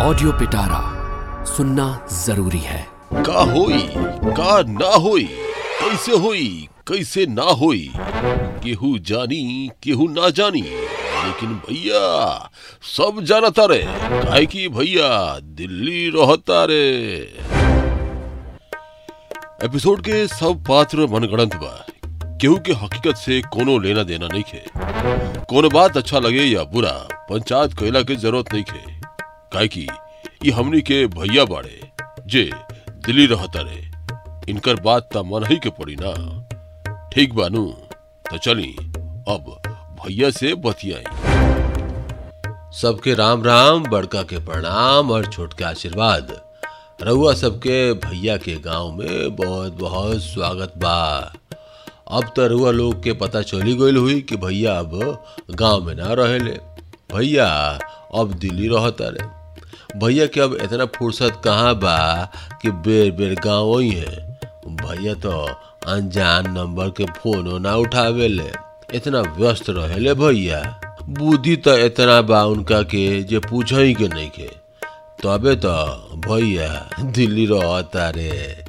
Audio पिटारा सुनना ज़रूरी है। का होई, का ना होई, कैसे होई, कैसे ना होई, केहू जानी, केहू ना जानी। लेकिन भैया, सब जानता रे, काहे कि भैया, दिल्ली रहता रे। एपिसोड के सब पात्र मनगढ़ंत बा। केहू के हकीकत से कोनो लेना देना नहीं खे। कोनो बात अच्छा लगे या बुरा, पंचायत कैला के ज़रूरत नहीं खे। हमनी के भैया बाड़े, जे दिल्ली रहता रे। इनकर बात त मन ही के पड़ी ना। ठीक बानू तो चली, अब भैया से बतियाई। सबके राम राम, बड़का के प्रणाम और छोट के आशीर्वाद। रउआ सबके भैया के गाँव में बहुत बहुत स्वागत बा। अब तो रउआ लोग के पता चली गईल हुई कि भैया अब गाँव में ना रहेले। भैया अब दिल्ली रहता रे। भैया के अब इतना फुर्सत कहाँ बा कि बेर बेर गाँव ही है? भैया तो अनजान नंबर के फोनो ना उठावेले इतना व्यस्त रहेले भैया। बुद्धि तो इतना बा उनका के जे पूछ ही के नहीं के। तबे तो भैया, दिल्ली रहता रे।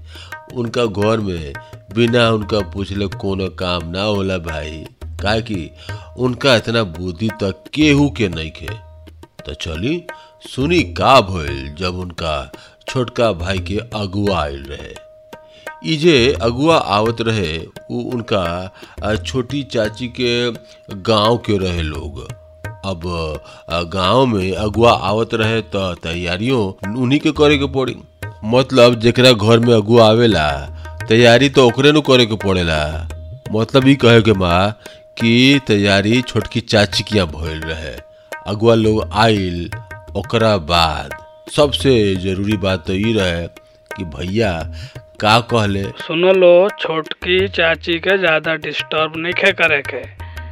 उनका घर में बिना उनका पूछले कोनो काम ना होला भाई। काहे कि उनका इतना बुद्धि तक केहू के नहीं खे तो चली सुनी का भइल जब उनका छोटका भाई के अगुआ आयल रहे। ई जे अगुआ आवत रहे, उ उनका छोटी चाची के गाँव के रहे लोग। अब गाँव में अगुआ आवत रहे तो तैयारियों उन्हीं के करे के पड़ी। मतलब जेकरा घर में अगुआ आवेला, तैयारी तो ओकरे नु करे के पड़ेला। मतलब ये कहे के माँ कि तैयारी छोटकी चाची किया भइल रहे। अगुआ लोग आइल ओकरा बाद सबसे ज़रूरी बात तो ई रहे कि भैया, का कहले? सुनो लो, छोटकी चाची के ज़्यादा डिस्टर्ब नहीं करे के।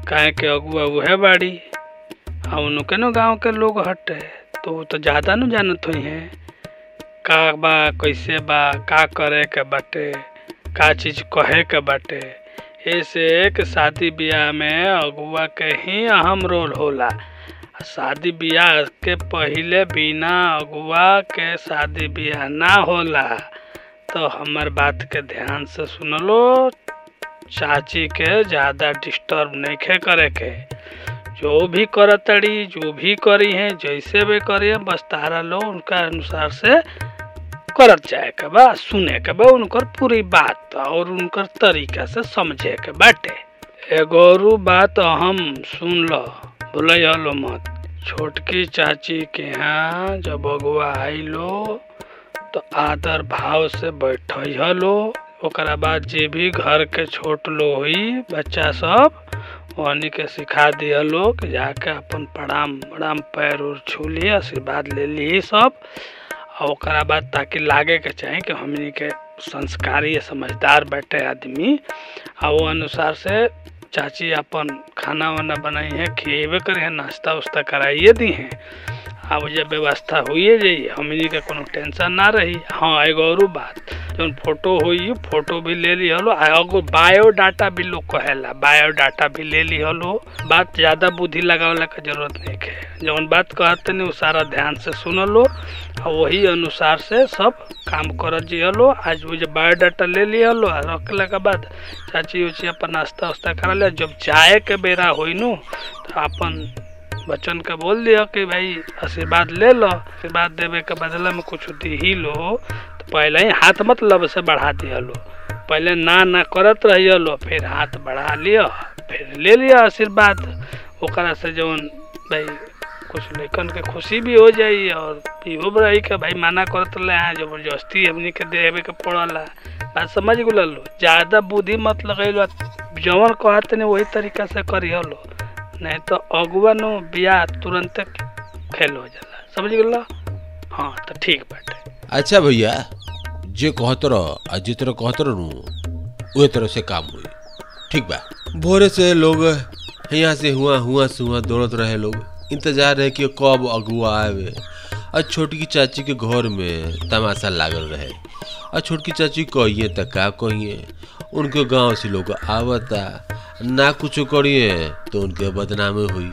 काहे के अगुआ उहे बाड़ी। आ उनके नो गाँव के लोग हटे तो तो ज़्यादा न जानत हुई है। का बा, कैसे बा, का करे के बाटे, का चीज़ कहे के बाटे। ऐसे एक शादी ब्याह में अगुआ के ही अहम रोल होला। शादी ब्याह के पहिले बिना अगुआ के शादी ब्याह ना होला। तो हमार बात के ध्यान से सुन लो चाची के ज़्यादा डिस्टर्ब नहीं खे करे के। जो भी करतड़ी, जो भी करी है, जैसे भी करी है, बस तारा लो, उनका अनुसार से करत जाए के बा, सुने के बा, उनकर पूरी बात और उनकर तरीका से समझे के बाटे। एगो औरू बात हम सुन लो बोले लो मत। छोटकी चाची के यहाँ जब अगुआ आई लो तो आदर भाव से बैठ लो ओकरा बाद जे भी घर के छोट लो हुई, बच्चा सब वहनी के सिखा दिया कि जाके अपन प्रणाम प्रणाम पैर उर छू ली आशीर्वाद ले ली सब। और बाद ताकि लागे के चाही कि हमनी के संस्कारी समझदार बैठे आदमी। आ वो अनुसार से चाची अपन खाना वाना बनाई है, खिएबे करे हैं नाश्ता उश्ता कराइए दी हैं। अब जब व्यवस्था हुई है जाइए हमी के कोनो टेंशन ना रही। हाँ एगो और बात। जौन फ़ोटो हुई फ़ोटो भी ले ली हलो एगो बायोडाटा भी लोग कहेला। बायोडाटा भी ले ली हलो बात ज़्यादा बुद्धि लगावला के ज़रूरत नहीं है जौन बात कहते नहीं सारा ध्यान से सुन लो और वही अनुसार से सब काम कर जियलो आज वो जो बायोडाटा ले लो रखले के बाद चाची उची अपन नाश्ता उस्ता करा लिया जब जाए के बेरा हुई नु तो अपन बच्चन के बोल दिया कि भाई आशीर्वाद ले लो। आशीर्वाद देवे के बदला में कुछ दी ही लो। पहले ही हाथ मत लब से बढ़ा दिया लो पहले ना ना करत रहिए लो फिर हाथ बढ़ा लिया, फिर ले लिया आशीर्वाद। ओकरा से जौन भाई कुछ लड़कन के खुशी भी हो जाई और इहो रही के भाई माना करत रहे हैं ज़बरदस्ती हमनी के देवे के पड़ला बात समझ गुल लो ज़्यादा बुद्धि मत लगैलो जवन कहते नहीं वही तरीका से करियो लो नहीं तो अगुआ नो बियाह तुरंत खेल हो जाला। समझ गल? हाँ तो ठीक बाटे। अच्छा भैया, जे कहत रह आ जिस तरह कहत रह नु उहे तरह से काम हुई। ठीक बा। भोरे से लोग यहाँ से हुआ हुआ से हुआ दौड़त रहे लोग। इंतज़ार रहे कि कब अगुआ आवे और छोटकी चाची के घर में तमाशा लागल रहे। और छोटकी चाची कहिए त का कहिए। उनके गाँव से लोग आवता। ना कुछ करिए तो उनके बदनामी हुई।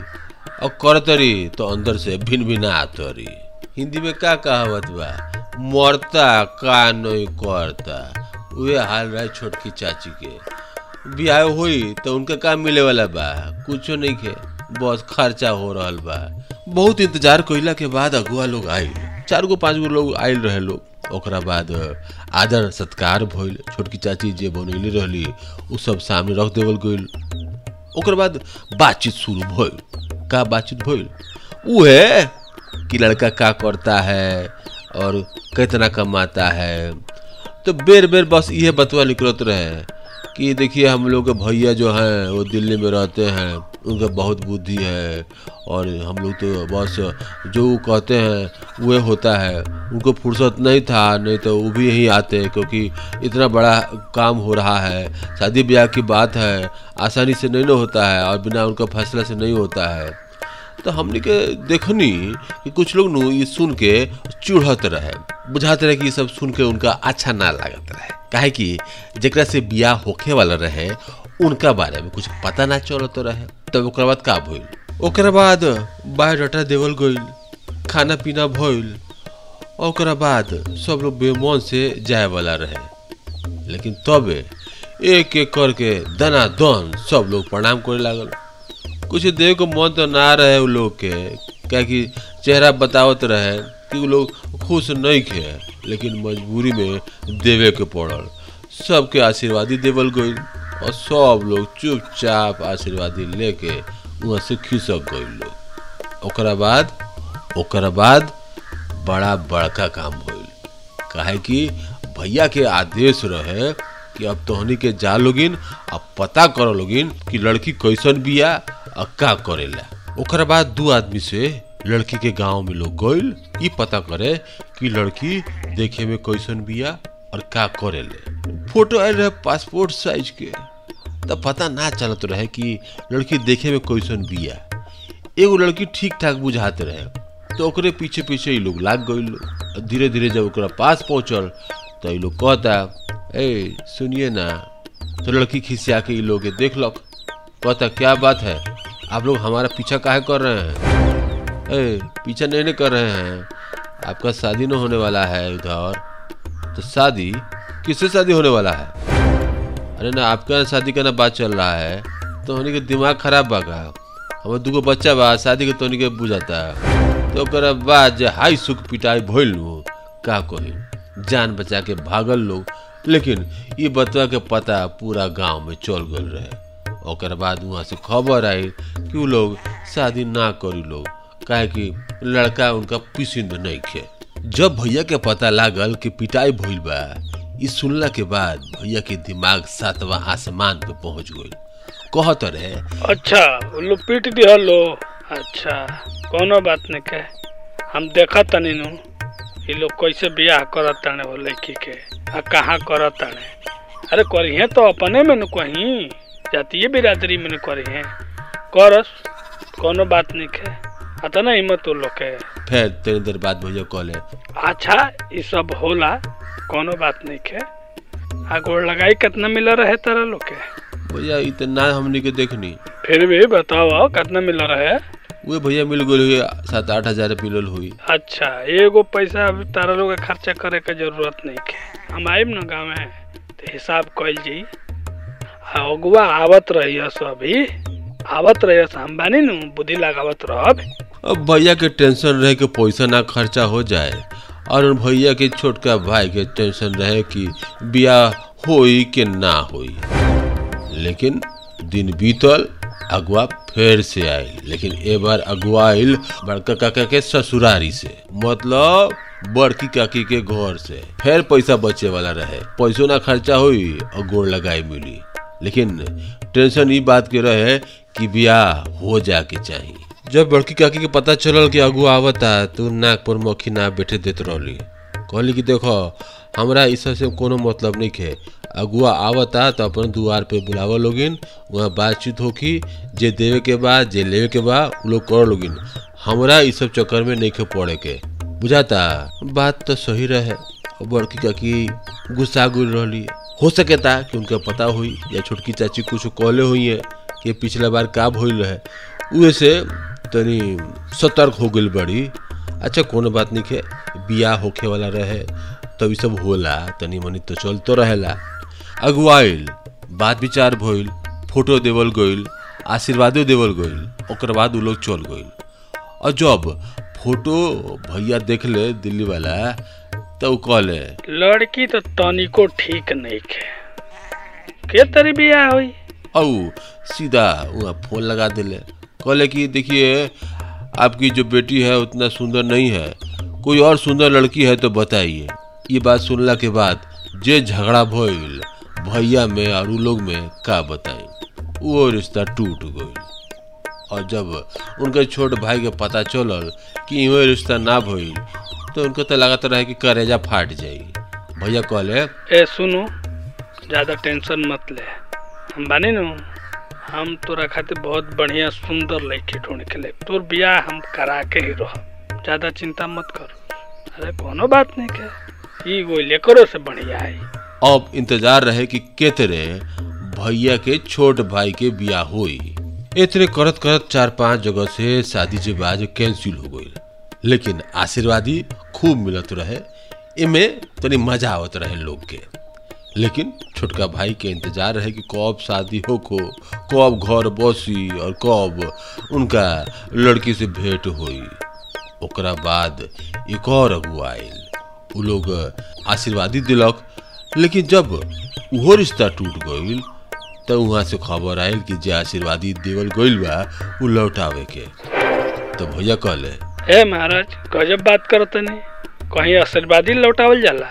और करतरी तो अंदर से भिन भिना आतरी। हिंदी में का कहावत बा? मरता, का नहीं करता। उहे हाल रहे छोटकी चाची के। ब्याह हुई तो उनका काम मिले वाला बा? कुछो नहीं के बस खर्चा हो रहा बा। बहुत इंतज़ार कइला के बाद अगुआ लोग आइल। चार गो, पाँच गो लोग आइल रहे लोग। ओकरा बाद आदर, सत्कार भइल। छोटकी चाची जे बनैले रहली, उ सब सामने रख देवल गइल। ओकर बाद बातचीत शुरू भइल। का बातचीत भइल? उहे कि लड़का क्या करता है और कितना कमाता है। तो बेर बेर बस ये बतवा निकलत रहे कि देखिए, हम लोग के भैया जो हैं, वो दिल्ली में रहते हैं, उनका बहुत बुद्धि है और हम लोग तो बस जो वो कहते हैं वह होता है। उनको फुर्सत नहीं था, नहीं तो वो भी यहीं आते क्योंकि इतना बड़ा काम हो रहा है। शादी ब्याह की बात है, आसानी से नहीं ना होता है और बिना उनका फैसला से नहीं होता है। तो हमने के देखनी कि कुछ लोग ये सुन के चूढ़त रहे। बुझात रहे कि ये सब सुन के उनका अच्छा ना लागत रहे। काहे कि जेकरा से बियाह होखे वाला रहे, उनका बारे में कुछ पता ना चलत रहे। तब ओकरा बाद का भइल? ओकरा बाद बायोडाटा देवल गइल, खाना पीना भइल, ओकरा बाद सब लोग बेमन से जाए वाला रहे। लेकिन तबे एक एक करके दना दन सब लोग प्रणाम करे लागल। कुछ देव को मन तो ना रहे उ लोग के। क्या कि चेहरा बतावत रहे कि उ लोग खुश नहीं खे, लेकिन मजबूरी में देवे के पड़ल। सबके आशीर्वादी देवल गई और सब लोग चुपचाप आशीर्वादी लेके वहाँ से खिसक गइल लोग। ओकरा बाद ओकरा बाद बड़ा बड़का काम भइल काहे कि भैया के आदेश रहे कि अब तोहनी के जा लोगिन, अब पता करो लोगिन कि लड़की कैसन बिया और का करेला। ओकरा बाद दू आदमी से लड़की के गाँव में लोग गइल, ई पता करे कि लड़की देखे में कैसन बिया और का करेले। फ़ोटो आयल रहे पासपोर्ट साइज़ के। तब पता ना चलत रहे कि लड़की देखे में कैसन बिया। एगो लड़की ठीक ठाक बुझाते रहे। तो ओकरे पीछे पीछे ये लोग लाग गई लोग धीरे धीरे जब ओकरा पास पहुंचल तो ये लोग कहता ए सुनिए ना तो लड़की खिसिया के लोग देख लो। पता क्या बात है? आप लोग हमारा पीछा काहे कर रहे हैं? ए पीछा नहीं, नहीं कर रहे हैं। आपका शादी न होने वाला है उधर तो शादी किससे शादी होने वाला है? अरे ना आपका शादी का ना बात चल रहा है। तो होने के दिमाग खराब बा का। हमारे दूगो बच्चा बा शादी के तोनी के बुझाता। है तो बाद हाई सुख पिटाई भोल नु का जान बचा के भागल लोग। लेकिन ये बतवा के पता पूरा गाँव में चल गल रहे ओकर बाद वहाँ से खबर आई कि वो लोग शादी ना करी लोग। काहे कि लड़का उनका पसंद नहीं खे जब भैया के पता लागल कि पिटाई भइल बा, ई सुनला के बाद भैया के दिमाग सातवा आसमान पे पहुँच गई कहत रहे अच्छा लोग पीट दिया लो अच्छा कोनो बात नहीं के हम देखा तनी नु। ये लोग कैसे बियाह करत ताने वो लड़की के? आ कहाँ करत ताने? अरे करिहे तो अपने में न कहीं। जातीय बिरादरी में न करिहे। करस कोनो बात नहीं के। आता ना हिम्मत वो लोग के। फिर तेरे देर बाद भैया कहले अच्छा ये सब होला कोनो बात नहीं के। आ गोड़ लगाई कितना मिला रहे तारा लोग के? भैया ई तो ना हमनी के देखनी। फिर भी बताओ कितना मिला रहे? वे भैया मिल गई हुई सात आठ हज़ार मिलल हुई। अच्छा एगो पैसा अभी तारा लोग के खर्चा करे के ज़रूरत नहीं के। हम आइब न गाँव में तो हिसाब कइल जी अगुआ आवत रही अभी। आवत रही हम बानी नु बुद्धि लगावत रहब। अब भैया के टेंशन रहे कि पैसा ना खर्चा हो जाए और भैया के छोटका भाई के टेंशन रहे कि बियाह होई कि ना होई। लेकिन दिन बीतल अगुआ फिर से आयल लेकिन ए बार अगुआ आयल बड़का काका के ससुरारी से मतलब बड़की काकी के घर से। फिर पैसा बचे वाला रहे। पैसों ना खर्चा हुई और गोड़ लगाई मिली। लेकिन टेंशन ई बात के रहे कि ब्याह हो जाके चाहिए जब बड़की काकी के पता चलल कि अगुआ आवता तो नाक पर मक्खी ना बैठे देते रहली। कहली कि देखो, हमरा इस से कोनो मतलब नहीं है अगुआ आवता तो अपन दुआर पे बुलावा लोगिन वहाँ बातचीत होखी, जे देवे के बा, जे लेवे के बा, उ लोग कर लोगिन हमरा इस सब चक्कर में नहीं पड़े के। बुझाता? बात तो सही रहे। बड़की काकी गुस्सा गुल रहली। हो सकेता कि उनका पता हुई, या छोटकी चाची कुछ कहले हुई है कि पिछला बार का भइल रहे। उहे से तनी सतर्क हो गई बड़ी। अच्छा कोनो बात नहीं है बियाह होखे वाला रहे तब ई सब होला तनी मनी तो चल तो रहेला। अगुआइल बात विचार भइल फ़ोटो देवल गइल आशीर्वादो देवल गइल ओकर बाद उ लोग चल गइल। और जब फ़ोटो भैया देख ले दिल्ली वाला तो कहले लड़की तो तनिको ठीक नहीं खे के तरी बियाह हुई? औ सीधा वहाँ फ़ोन लगा दिले। कहले कि देखिए आपकी जो बेटी है, उतना सुंदर नहीं है। कोई और सुंदर लड़की है तो बताइए। ये बात सुनला के बाद जे झगड़ा भइल, भैया में और उ लोग में का बताई वो रिश्ता टूट गइल। और जब उनके छोट भाई के पता चलल कि इहो रिश्ता ना भइल तो उनको तो लागत रहे कि करेजा फाट जाई। भैया कहले, ए, सुनो, ज़्यादा टेंशन मत ले। हम बानी नु? हम तोरा खातिर बहुत बढ़िया, सुंदर लड़की ढूंढ के ले। तोर बियाह हम करा के ही रह ज़्यादा चिंता मत कर। अरे कोनो बात नहीं के ई गोइले करो से बढ़िया है। अब इंतज़ार रहे कि केतरे भैया के छोट भाई के ब्याह होई। इतने करत करत चार पाँच जगह से शादी के बाद कैंसिल हो गई लेकिन आशीर्वादी खूब मिलत रहे। इमे तनी मज़ा आवत रहे लोग के। लेकिन छोटका भाई के इंतज़ार रहे कि कब शादी हो को, कब घर बसी और कब उनका लड़की से भेंट हुई। ओकरा बाद एक और अगुआ आयल उ लोग आशीर्वादी दिलक, लेकिन जब उहो रिश्ता टूट गईल तो वहाँ से खबर आयल कि जे आशीर्वादी देवल गईल बा, उ लौटावे के। तो भैया कहले ए महाराज, गजब बात करो तनी कहीं आशीर्वादी लौटावल जाला?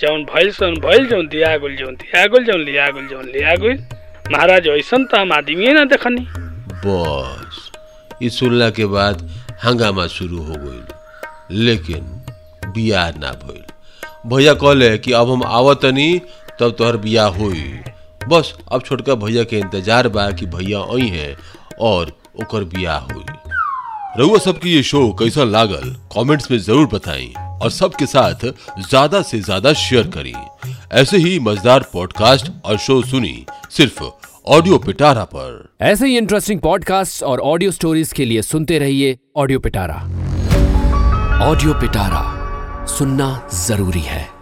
जौन भइल सौन भइल जौन दिया गुल जौन दिया गुल जौन लिया गुल जौन लिया गुल महाराज ऐसन तो हम आदमी ना देखनी। बस ये सुनला के बाद हंगामा शुरू हो गईल, लेकिन बियाह ना भइल भैया कहले कि अब हम आवतनी, तब तोहर बियाह होई। बस, अब छोटका भैया के इंतज़ार बा कि भैया आई है और ओकर बियाह हुई। रउआ सबके ये शो कैसा लागल, कमेंट्स में ज़रूर बताएँ और सबके साथ ज़्यादा से ज़्यादा शेयर करें। ऐसे ही मज़ेदार पॉडकास्ट और शो सुनी सिर्फ़ ऑडियो पिटारा पर। ऐसे ही इंटरेस्टिंग पॉडकास्ट और ऑडियो स्टोरीज के लिए सुनते रहिए ऑडियो पिटारा ऑडियो पिटारा सुनना ज़रूरी है।